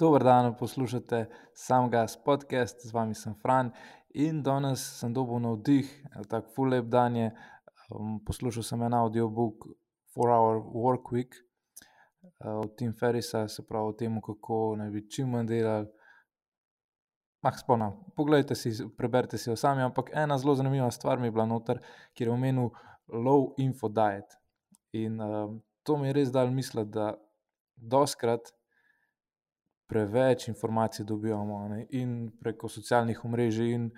Dober dan, poslušate sam gas podcast, z vami sem Fran in danes sem dobil navdih, tako full lep dan je. Um, poslušal sem en audiobook, Four Hour Work Week uh, od Tim Ferrisa, se pravi o tem, kako naj bi čim manj delali. Mah, spomnim, poglejte si, preberite si jo sami, ampak ena zelo zanimiva stvar mi je bila noter, kjer je omenil low info diet. In uh, to mi je res dal misliti, da doskrat preveč informacij dobivamo ne? in preko socialnih omrežij, in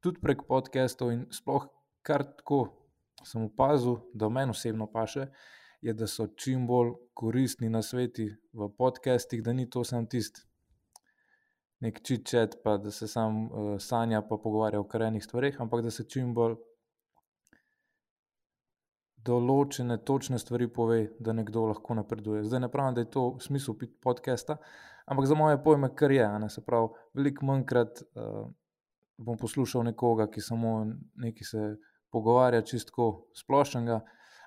tudi preko podcastov. In sploh kar tako sem opazil, da meni osebno paše, je, da so čim bolj koristni na svetu v podcastih, da ni to samo tisti. Nek čit, pa da se sam uh, sanja, pa pogovarja o karenih stvareh, ampak da se čim bolj določene, točne stvari pove, da nekdo lahko napreduje. Zdaj ne pravim, da je to smisel podcasta, ampak za moje pojme, kar je. Se pravi, veliko manjkrat uh, bom poslušal nekoga, ki samo nekaj se pogovarja, čistko splošnega,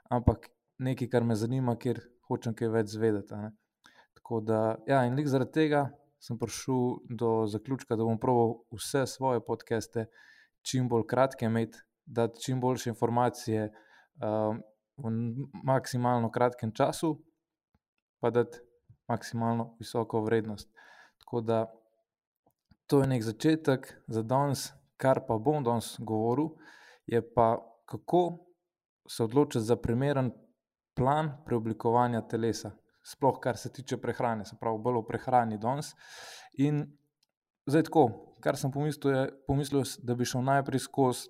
ampak nekaj, kar me zanima, ker hočem kaj več zvedeti. Tako da, ja, in lik zaradi tega sem prišel do zaključka, da bom proval vse svoje podcaste čim bolj kratke imeti, dati čim boljše informacije v maksimalno kratkem času, pa da ti maksimalno visoko vrednost. Tako da to je nek začetek za danes, kar pa bom danes govoril, je pa kako se odločiti za primeren plan preoblikovanja telesa. Sploh kar se tiče prehrane, se pravi, bolj o prehrani danes. In zdaj tako, kar sem pomislil, je, pomislil, da bi šel najprej skozi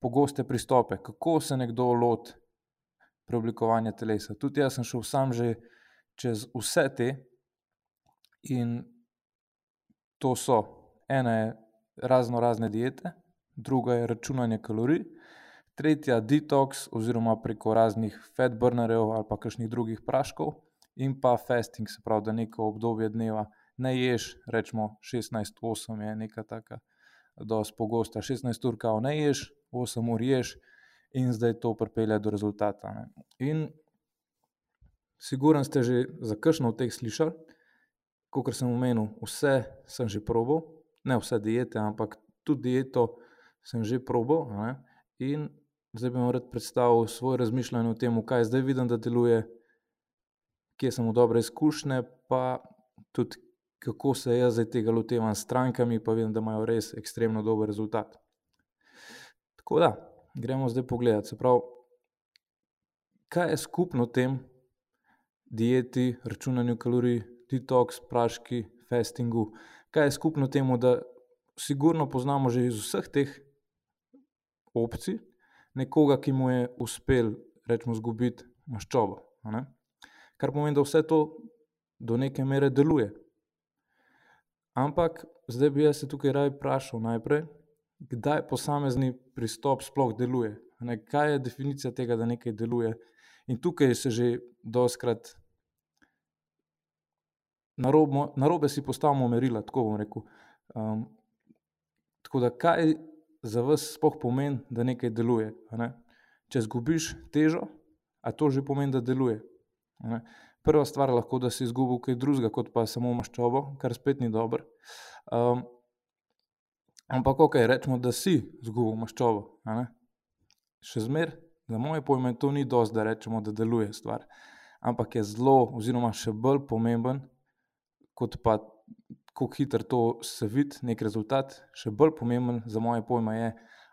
pogoste pristope, kako se nekdo loti preoblikovanja telesa. Tudi jaz sem šel sam že čez vse te in to so. Ena je razno razne diete, druga je računanje kalorij, tretja detox oziroma preko raznih fat burnerjev ali pa kakšnih drugih praškov, in pa fasting, se pravi, da neko obdobje dneva ne ješ, rečemo 16-8 je neka taka, dosti pogosta, 16 ur kao ne ješ, 8 ur ješ, in zdaj to pripelje do rezultata. Ne. In Siguren ste že za kršno od teh slišali, kot sem omenil, vse sem že probil, ne vse diete, ampak tudi dieto sem že probil. Ne? In zdaj bi vam rad predstavil svoje razmišljanje o tem, kaj zdaj vidim, da deluje, kje sem v dobre izkušnje, pa tudi kako se jaz zdaj tega lotevam s strankami, pa vidim, da imajo res ekstremno dober rezultat. Tako da, gremo zdaj pogledat. Se pravi, kaj je skupno tem dieti, računanju kalorij, detoks, praški, fastingu? Kaj je skupno temu, da sigurno poznamo že iz vseh teh opcij nekoga, ki mu je uspel, rečemo, izgubiti maščobo. Kar pomeni, da vse to do neke mere deluje. Ampak zdaj bi jaz se tukaj raje vprašal najprej, kdaj posamezni pristop sploh deluje. Ne, kaj je definicija tega, da nekaj deluje? In tukaj se že doskrat na robe si postavimo merila, tako bom rekel. Um, tako da, kaj za vas sploh pomeni, da nekaj deluje? Ne? Če zgubiš težo, a to že pomeni, da deluje. Ne? Prva stvar je lahko, da si izgubil kaj drugega, kot pa samo maščobo, kar spet ni dobro. Um, Ampak, ok, rečemo, da si izgubil maščobo. Še zmeraj, za moje pojme, to ni dosti, da rečemo, da deluje stvar. Ampak je zelo, oziroma še bolj pomemben, kot pa kako hitro to se vidi, nek rezultat. Še bolj pomemben za moje pojme je,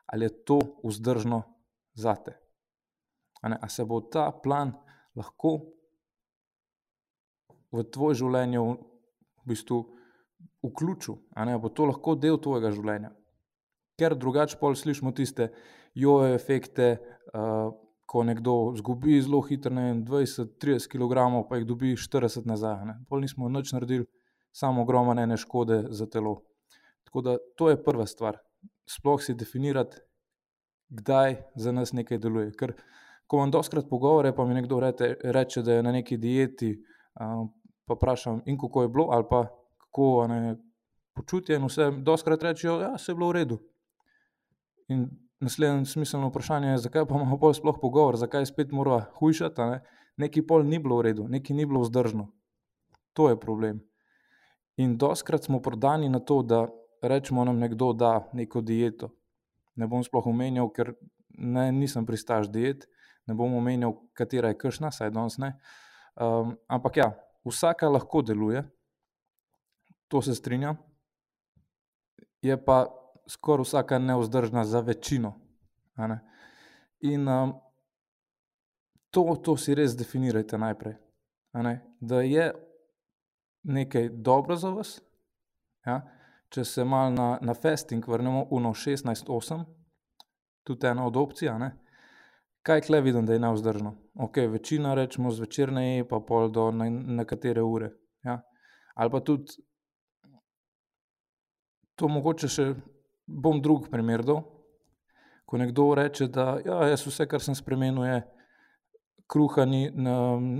ali je to vzdržno za te. A, a se bo ta plan lahko v tvoje življenje v bistvu vključil, ali bo to lahko del tvojega življenja. Ker drugače pol slišimo tiste joje efekte, uh, ko nekdo izgubi zelo hitro, ne vem, 20-30 kg, pa jih dobi 40 nazaj. Ne. Pol nismo nič naredili, samo ogromne ene škode za telo. Tako da to je prva stvar. Sploh si definirati, kdaj za nas nekaj deluje. Ker ko vam doskrat pogovore, pa mi nekdo reče, reče da je na neki dieti, uh, pa vprašam, in kako je bilo, ali pa kako ne, počutje in vse, doskrat rečejo, da ja, je bilo v redu. In naslednje smiselno vprašanje je, zakaj pa imamo sploh pogovor, zakaj spet mora hujšati. Ne? Neki pol ni bilo v redu, neki ni bilo vzdržno. To je problem. In doskrat smo prodani na to, da rečemo nam nekdo, da neko dieto. Ne bom sploh omenjal, ker ne, nisem pristaš diet, ne bom omenjal, katera je kršna, saj danes ne. Um, ampak ja, vsaka lahko deluje, to se strinjam, je pa skoraj vsaka neudržna za večino. In um, to, to si res definirajte najprej. Da je nekaj dobro za vas. Ja? Če se malo na, na fasting vrnemo, uno 16-8, tudi ena od opcij. Kaj kle vidim, da je neudržno? Ok, večina rečemo zvečer ne pa pol do nekatere ure. Ja? Ali pa tudi to mogoče še bom drug primer dal. Ko nekdo reče, da ja, jaz vse, kar sem spremenil, je kruha ni,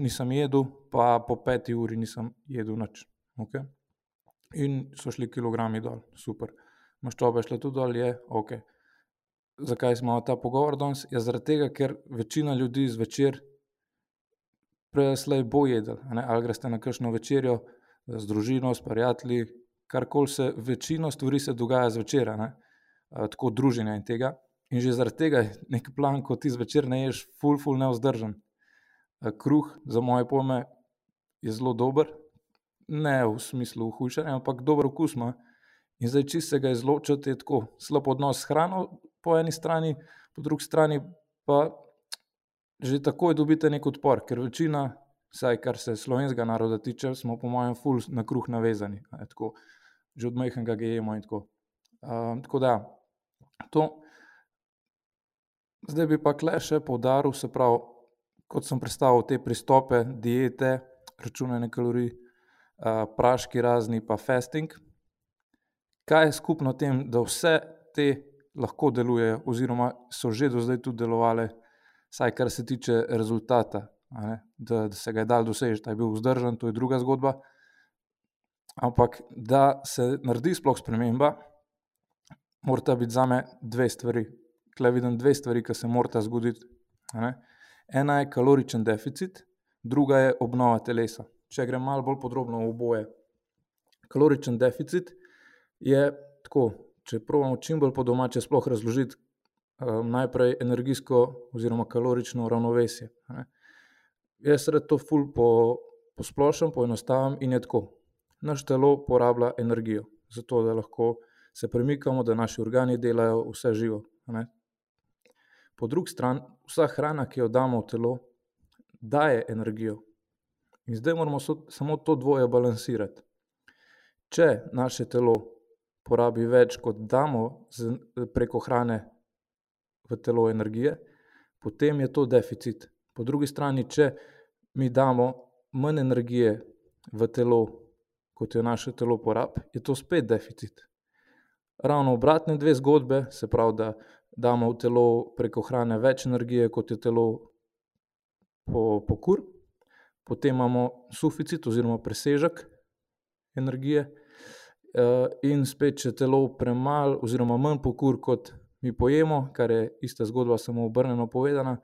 nisem jedel, pa po peti uri nisem jedel nič. Okay? In so šli kilogrami dol, super. Maščobe šle tudi dol, je ok. Zakaj smo ta pogovor danes? Ja, zaradi tega, ker večina ljudi zvečer prej slej bo jedel. Ali greste na kakšno večerjo z družino, s prijatelji, karkoli se, večino stvari se dogaja zvečer, tako druženja in tega. In že zaradi tega je nek plan, ko ti zvečer ne ješ, ful, ful, neudržen. Kruh, za moje pojme, je zelo dober, ne v smislu hujšanja, ampak dober okus ima. In zdaj, če se ga izločiti, je tako slab odnos s hrano, po eni strani, po drugi strani pa že takoj dobite nek odpor, ker večina, vsaj kar se slovenskega naroda tiče, smo po mojem, ful na kruh navezani. Tako, že od majhnega ga jemo in tako. Um, tako da, to. Zdaj bi pa kle še poudaril, se pravi, kot sem predstavil te pristope, diete, računanje kalorij, uh, praški razni, pa fasting. Kaj je skupno tem, da vse te lahko delujejo, oziroma so že do zdaj tudi delovale, vsaj kar se tiče rezultata, da, da se ga je dal doseči, da je bil vzdržen, to je druga zgodba. Ampak da se naredi sploh sprememba, mora biti za me dve stvari. Klej vidim dve stvari, ki se morata zgoditi. Ena je kaloričen deficit, druga je obnova telesa. Če grem malo bolj podrobno v oboje. Kaloričen deficit je tako, če pravimo čim bolj po domače sploh razložiti, um, najprej energijsko oziroma kalorično ravnovesje. Ne. Jaz rad to ful po, posplošim, poenostavim in je tako. Naš telo porablja energijo, zato da lahko se premikamo, da naši organi delajo vse živo. Ne. Po drugi strani, vsa hrana, ki jo damo v telo, daje energijo. In zdaj moramo so, samo to dvoje balansirati. Če naše telo porabi več, kot damo z, preko hrane v telo energije, potem je to deficit. Po drugi strani, če mi damo manj energije v telo, kot jo naše telo porabi, je to spet deficit. Ravno obratne dve zgodbe, se pravi, da damo v telo preko hrane več energije, kot je telo po, po kur, potem imamo suficit oziroma presežek energije. Eh, in spet, če telo premalo, oziroma manj pokur, kot mi pojemo, kar je ista zgodba, samo obrnjeno povedana,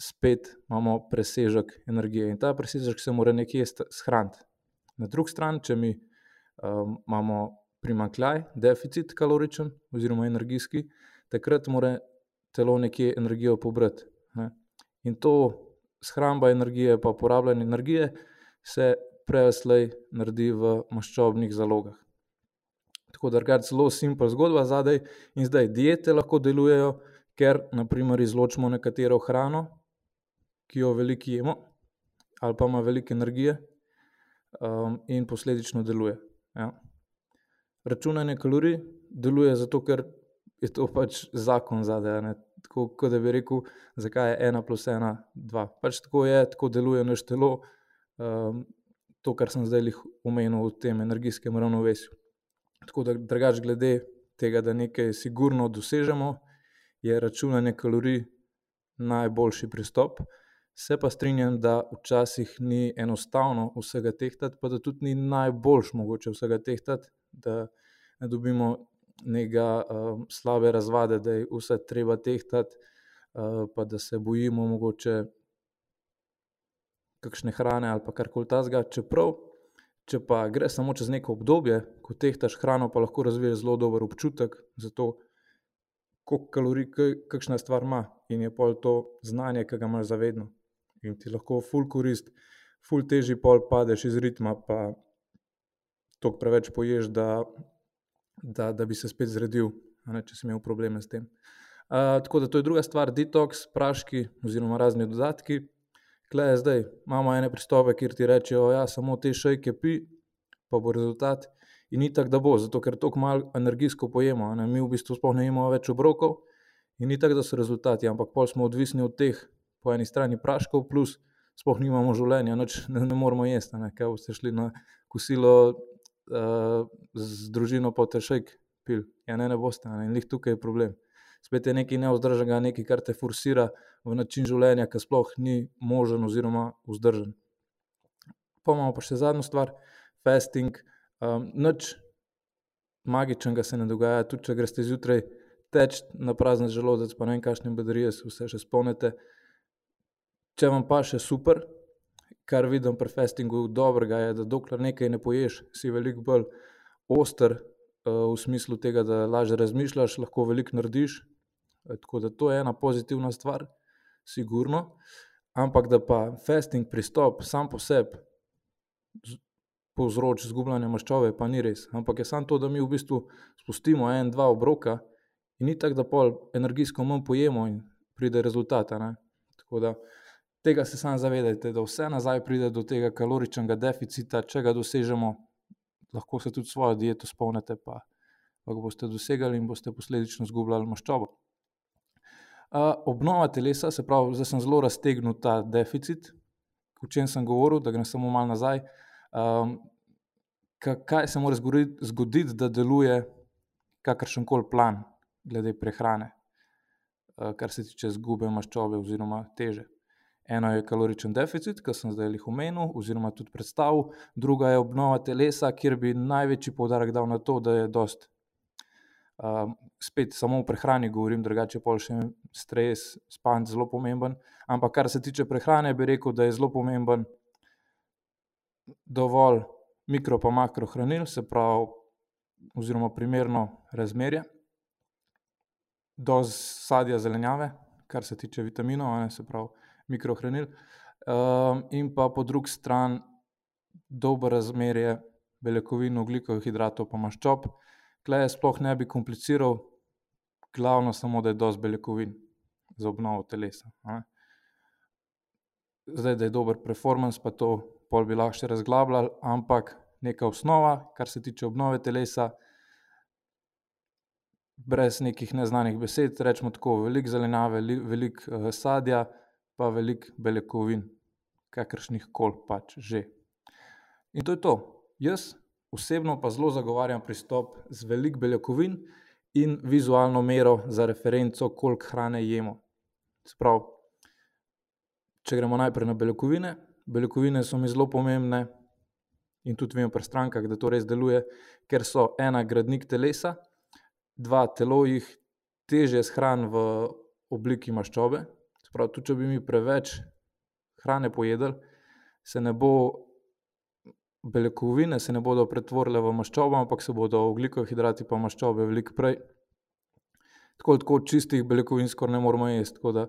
spet imamo presežek energije in ta presežek se mora nekje shraniti. Na drugi strani, če mi um, imamo primankljaj, deficit kaloričen oziroma energijski, takrat mora telo nekje energijo pobrati. Ne? In to shramba energije, pa porabljanje energije, se prej naredi v maščobnih zalogah. Tako da je zelo simpel zgodba zadaj. In zdaj diete lahko delujejo, ker naprimer izločimo nekatero hrano, ki jo veliko jemo, ali pa ima veliko energije, um, in posledično deluje. Ja. Računanje kalorij deluje zato, ker je to pač zakon zadaj. Tako kot da bi rekel, zakaj je ena plus ena, dva. Pač tako je, tako deluje naš telo. Um, to, kar sem zdaj omenil v tem energijskem ravnovesju. Tako da, drugač, glede tega, da nekaj sigurno dosežemo, je računanje kalorij najboljši pristop. Se pa strinjam, da včasih ni enostavno vsega tehtati, pa da tudi ni najboljš mogoče vsega tehtati, da ne dobimo nekega uh, slabe razvade, da je vse treba tehtati, uh, pa da se bojimo mogoče kakšne hrane ali pa karkoli tasga. Čeprav Če pa gre samo čez neko obdobje, ko tehtaš hrano, pa lahko razviješ zelo dober občutek za to, koliko kalorij kakšna stvar ima, in je pol to znanje, ki ga imaš zavedno. In ti lahko ful korist, ful težji pol padeš iz ritma, pa toliko preveč poješ, da, da, da bi se spet zredil, ne, če si imel probleme s tem. Uh, tako da to je druga stvar, detoks, praški oziroma razni dodatki. Klej, zdaj imamo ene pristope, kjer ti rečejo, da ja, samo te šejke pi, pa bo rezultat. In ni tako, da bo, zato ker tako malo energijsko pojemo. Ne? Mi v bistvu sploh ne imamo več obrokov in ni tako, da so rezultati, ampak pol smo odvisni od teh, po eni strani praškov, plus sploh nimamo življenja, noč ne, ne moramo jesti. Ne? Kaj boste šli na kosilo uh, z družino, pa te šejk pil. Ja, ne, ne boste, ne? in jih tukaj je problem. Spet je nekaj neozdržnega, nekaj, kar te forsira v način življenja, ki sploh ni možen oziroma vzdržen. Pa imamo pa še zadnjo stvar, fasting. Um, nič magičnega se ne dogaja, tudi če greš zjutraj teč na prazen želodec, pa ne vem, kakšne baterije se vse še spomnite. Če vam pa še super, kar vidim pri fastingu, dobrega je, da dokler nekaj ne poješ, si veliko bolj oster uh, v smislu tega, da lažje razmišljaš, lahko veliko narediš. Tako da to je ena pozitivna stvar, sigurno. Ampak da pa fasting pristop sam po sebi povzroči izgubljanje maščobe, pa ni res. Ampak je samo to, da mi v bistvu spustimo en, dva obroka in ni tako, da pol energijsko manj pojemo in pride rezultat. Tako da tega se sam zavedajte, da vse nazaj pride do tega kaloričnega deficita, če ga dosežemo, lahko se tudi svojo dieto spomnite, pa, pa ga boste dosegali in boste posledično izgubljali maščobo. Uh, obnova telesa, se pravi, zdaj sem zelo raztegnil ta deficit, o čem sem govoril, da grem samo malo nazaj. Um, kaj se mora zgoditi, da deluje kakršen koli plan glede prehrane, uh, kar se tiče izgube maščobe oziroma teže. Eno je kaloričen deficit, ki sem zdaj jih omenil, oziroma tudi predstavil, druga je obnova telesa, kjer bi največji poudarek dal na to, da je dost. Um, spet samo o prehrani govorim, drugače pa še stres, spanj zelo pomemben. Ampak kar se tiče prehrane, bi rekel, da je zelo pomemben dovolj mikro pa makro hranil, se pravi, oziroma primerno razmerje, do sadja zelenjave, kar se tiče vitaminov, se pravi, mikrohranil, um, in pa po drugi strani dobro razmerje beljakovin, ugljikovih hidratov, pa maščob. Klej sploh ne bi kompliciral, glavno samo, da je dovolj beljakovin za obnovo telesa. Ne. Zdaj, da je dober performance, pa to pol bi lahko še razglabljali, ampak neka osnova, kar se tiče obnove telesa, brez nekih neznanih besed, rečemo tako, veliko zelenjave, veliko uh, sadja, pa veliko beljakovin, kakršnih koli pač že. In to je to. Jaz osebno pa zelo zagovarjam pristop z veliko beljakovin in vizualno mero za referenco, koliko hrane jemo. Sprav, če gremo najprej na beljakovine, beljakovine so mi zelo pomembne in tudi vemo pri strankah, da to res deluje, ker so ena gradnik telesa, dva telo jih teže shrani v obliki maščobe. Sprav, tudi če bi mi preveč hrane pojedli, se ne bo. Beljakovine se ne bodo pretvorile v maščobo, ampak se bodo ugljikovi hidrati pa maščobe veliko prej. Tako, tako čistih beljakovin skoraj ne moramo jesti. Tako da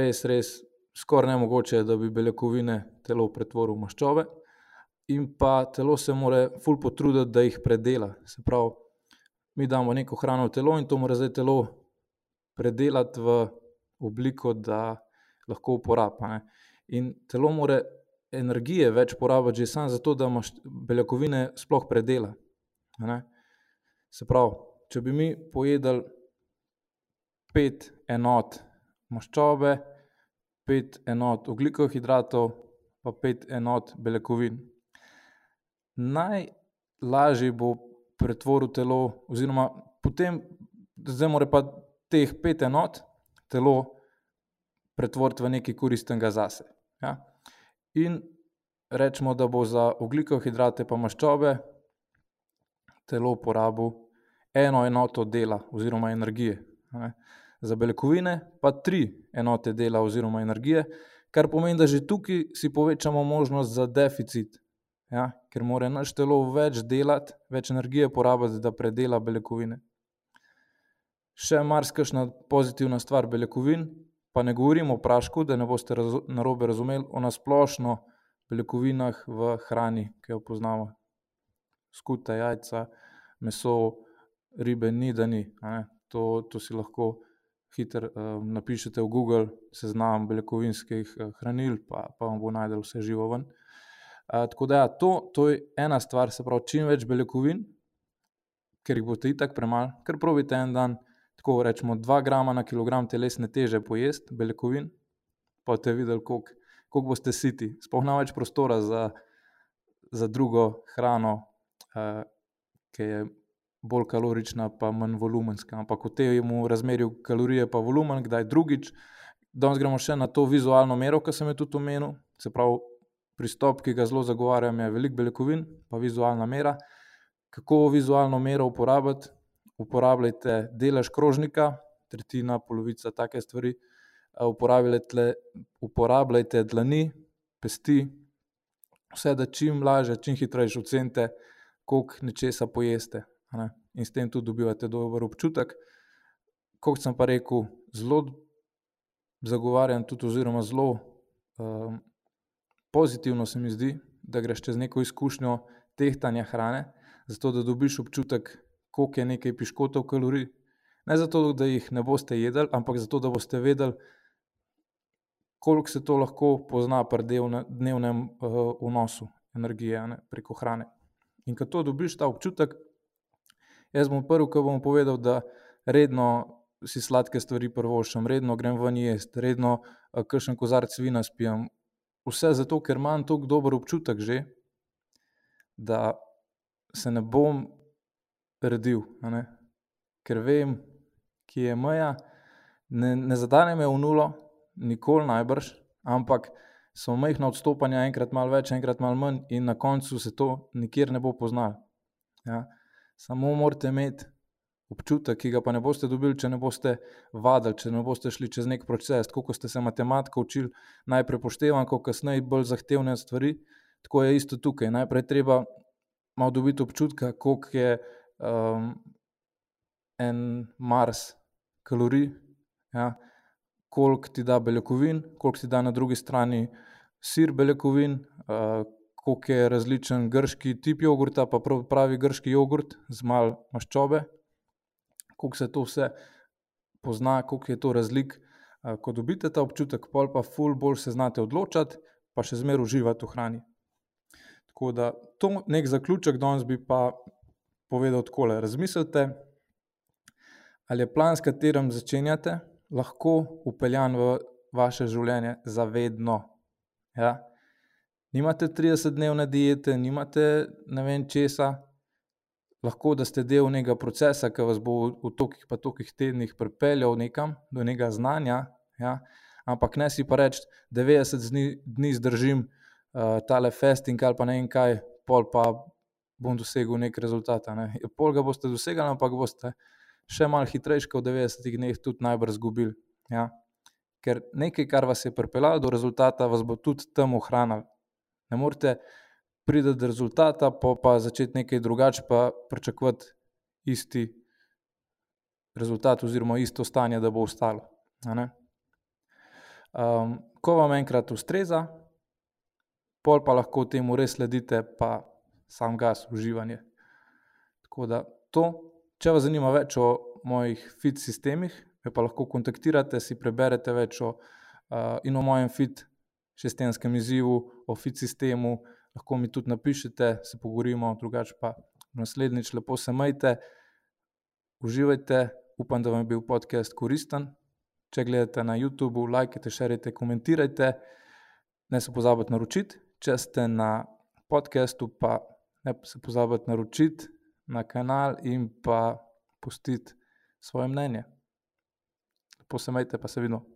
res, res skoraj ne mogoče, da bi beljakovine telo pretvorilo v maščobe, in pa telo se mora ful potruditi, da jih predela. Se pravi, mi damo neko hrano v telo in to mora zdaj telo predelati v obliko, da lahko uporablja. In telo mora energije več porabiti že samo zato, da imaš beljakovine sploh predela. Se pravi, če bi mi pojedli pet enot maščobe, pet enot ogljikovih hidratov, pa pet enot beljakovin. Najlažje bo pretvoriti telo, oziroma potem, zdaj mora pa teh pet enot telo pretvoriti v nekaj koristnega zase. Ja? In rečemo, da bo za ogljikove hidrate pa maščobe telo porabil eno enoto dela oziroma energije. Ne? za beljakovine pa tri enote dela oziroma energije, kar pomeni, da že tukaj si povečamo možnost za deficit ja, ker mora naš telo več delati, več energije porabiti, da predela beljakovine. Še marsikšna pozitivna stvar beljakovin, pa ne govorim o prašku, da ne boste raz, narobe razumeli, o nasplošno beljakovinah v hrani, ki jo poznamo. Skuta, jajca, meso, ribe, ni da ni. To, to si lahko hitro uh, napišete v Google, seznam beljakovinskih uh, hranil, pa, pa vam bo najdel vse živo ven. Uh, tako da, ja, to, to je ena stvar, se pravi, čim več beljakovin, ker jih boste itak premalo, ker probite en dan, tako rečemo, 2 grama na kilogram telesne teže pojesti beljakovin, pa boste videli, koliko, koliko boste siti. Spohna več prostora za, za drugo hrano, uh, ki je bolj kalorična, pa manj volumenska. Ampak v tem razmerju kalorije, pa volumen, kdaj drugič. Danes gremo še na to vizualno mero, ki sem jo tudi omenil. Se pravi, pristop, ki ga zelo zagovarjam, je velik beljakovin, pa vizualna mera. Kako vizualno mero uporabiti? Uporabljajte delež krožnika, tretjina, polovica, take stvari. Uporabljajte, uporabljajte dlani, pesti, vse da čim lažje, čim hitreje ocenite, koliko nečesa pojeste ne? in s tem tudi dobivate dober občutek. Kot sem pa rekel, zelo zagovarjam tudi, oziroma zelo um, pozitivno se mi zdi, da greš čez neko izkušnjo tehtanja hrane, zato da dobiš občutek, koliko je nekaj piškotov kalorij. Ne zato, da jih ne boste jedli, ampak zato, da boste vedeli, koliko se to lahko pozna pri dnevnem uh, vnosu energije ne, preko hrane. In ko to dobiš, ta občutek, Jaz bom prvi, ki bom povedal, da redno si sladke stvari prvošam, redno grem ven jesti, redno uh, kakšen kozarc vina spijem. Vse zato, ker imam tako dober občutek že, da se ne bom redil, ker vem, ki je meja. Ne, ne zadane me v nulo, nikoli najbrž, ampak so majhna odstopanja, enkrat malo več, enkrat malo manj, in na koncu se to nikjer ne bo poznalo. Ja? Samo morate imeti občutek, ki ga pa ne boste dobili, če ne boste vadili, če ne boste šli čez nek proces. Kot ste se matematiko učili, najprej poštevanko, kasneje bolj zahtevne stvari. Tako je isto tukaj. Najprej treba malo dobiti občutka, koliko je um, en Mars kalorij, ja? koliko ti da beljakovin, koliko ti da na drugi strani sir beljakovin. Uh, koliko je različen grški tip jogurta, pa pravi grški jogurt z malo maščobe, koliko se to vse pozna, koliko je to razlik. Ko dobite ta občutek, pol pa ful bolj se znate odločati, pa še zmeraj uživati v hrani. Tako da to nek zaključek danes bi pa povedal takole. Razmislite, ali je plan, s katerim začenjate, lahko upeljan v vaše življenje zavedno. Ja? nimate 30-dnevne diete, nimate ne vem česa, lahko da ste del nekega procesa, ki vas bo v tolikih pa tolikih tednih pripeljal nekam do nekega znanja. Ja? Ampak ne si pa reči, 90 dni, dni zdržim uh, tale festing ali pa ne vem kaj, pol pa bom dosegel nek rezultat. Ne? Ja, pol ga boste dosegli, ampak boste še malo hitrejši kot v 90 dneh tudi najbrž izgubili. Ja? Ker nekaj, kar vas je pripeljalo do rezultata, vas bo tudi tam ohranilo. Ne morete priti do rezultata, pa, pa začeti nekaj drugače, pa pričakovati isti rezultat, oziroma isto stanje, da bo ostalo. Um, ko vam enkrat ustreza, pol pa lahko temu res sledite, pa sam gas, uživanje. Tako da to, če vas zanima več o mojih fit sistemih, me pa lahko kontaktirate, si preberete več o, uh, in o mojem fit šestenskem izzivu, o fit sistemu, lahko mi tudi napišete, se pogovorimo, drugače pa naslednjič lepo se majte, uživajte, upam, da vam je bil podcast koristen. Če gledate na YouTubu, лаjkajte, širite, komentirajte, ne se pozabite naročiti. Če ste na podkastu, pa ne se pozabite naročiti na kanal in pa pustiti svoje mnenje. Lepo se majte, pa se vidimo.